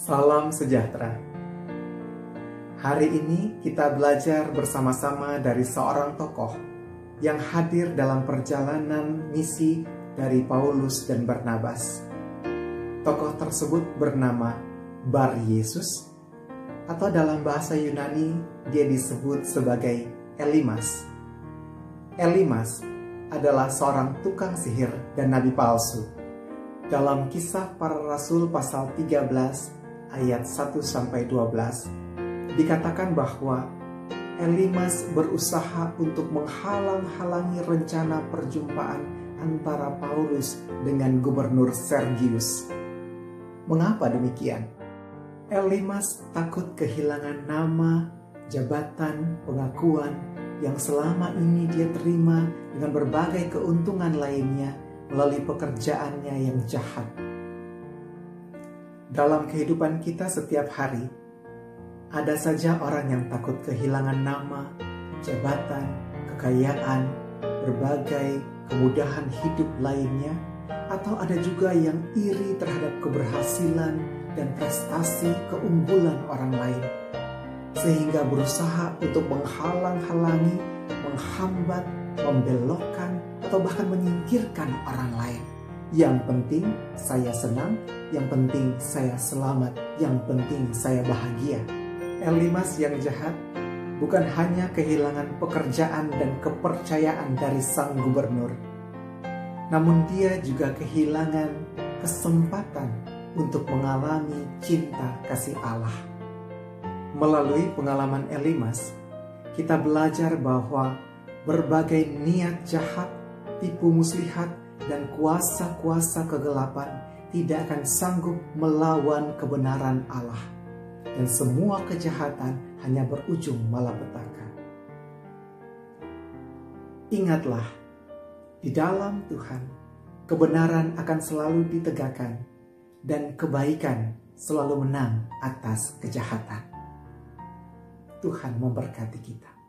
Salam sejahtera. Hari ini kita belajar bersama-sama dari seorang tokoh yang hadir dalam perjalanan misi dari Paulus dan Barnabas. Tokoh tersebut bernama Bar Yesus atau dalam bahasa Yunani dia disebut sebagai Elimas. Elimas adalah seorang tukang sihir dan nabi palsu. Dalam kisah para rasul pasal 13 ayat 1 sampai 12 dikatakan bahwa Elimas berusaha untuk menghalang-halangi rencana perjumpaan antara Paulus dengan gubernur Sergius. Mengapa demikian? Elimas takut kehilangan nama, jabatan, pengakuan yang selama ini dia terima dengan berbagai keuntungan lainnya melalui pekerjaannya yang jahat dalam kehidupan kita setiap hari, ada saja orang yang takut kehilangan nama, jabatan, kekayaan, berbagai kemudahan hidup lainnya, atau ada juga yang iri terhadap keberhasilan dan prestasi keunggulan orang lain, sehingga berusaha untuk menghalang-halangi, menghambat, membelokkan, atau bahkan menyingkirkan orang lain. Yang penting saya senang, yang penting saya selamat, yang penting saya bahagia. Elimas yang jahat bukan hanya kehilangan pekerjaan dan kepercayaan dari sang gubernur, namun dia juga kehilangan kesempatan untuk mengalami cinta kasih Allah. Melalui pengalaman Elimas, kita belajar bahwa berbagai niat jahat, tipu muslihat, dan kuasa-kuasa kegelapan tidak akan sanggup melawan kebenaran Allah. Dan semua kejahatan hanya berujung malapetaka. Ingatlah, di dalam Tuhan, kebenaran akan selalu ditegakkan dan kebaikan selalu menang atas kejahatan. Tuhan memberkati kita.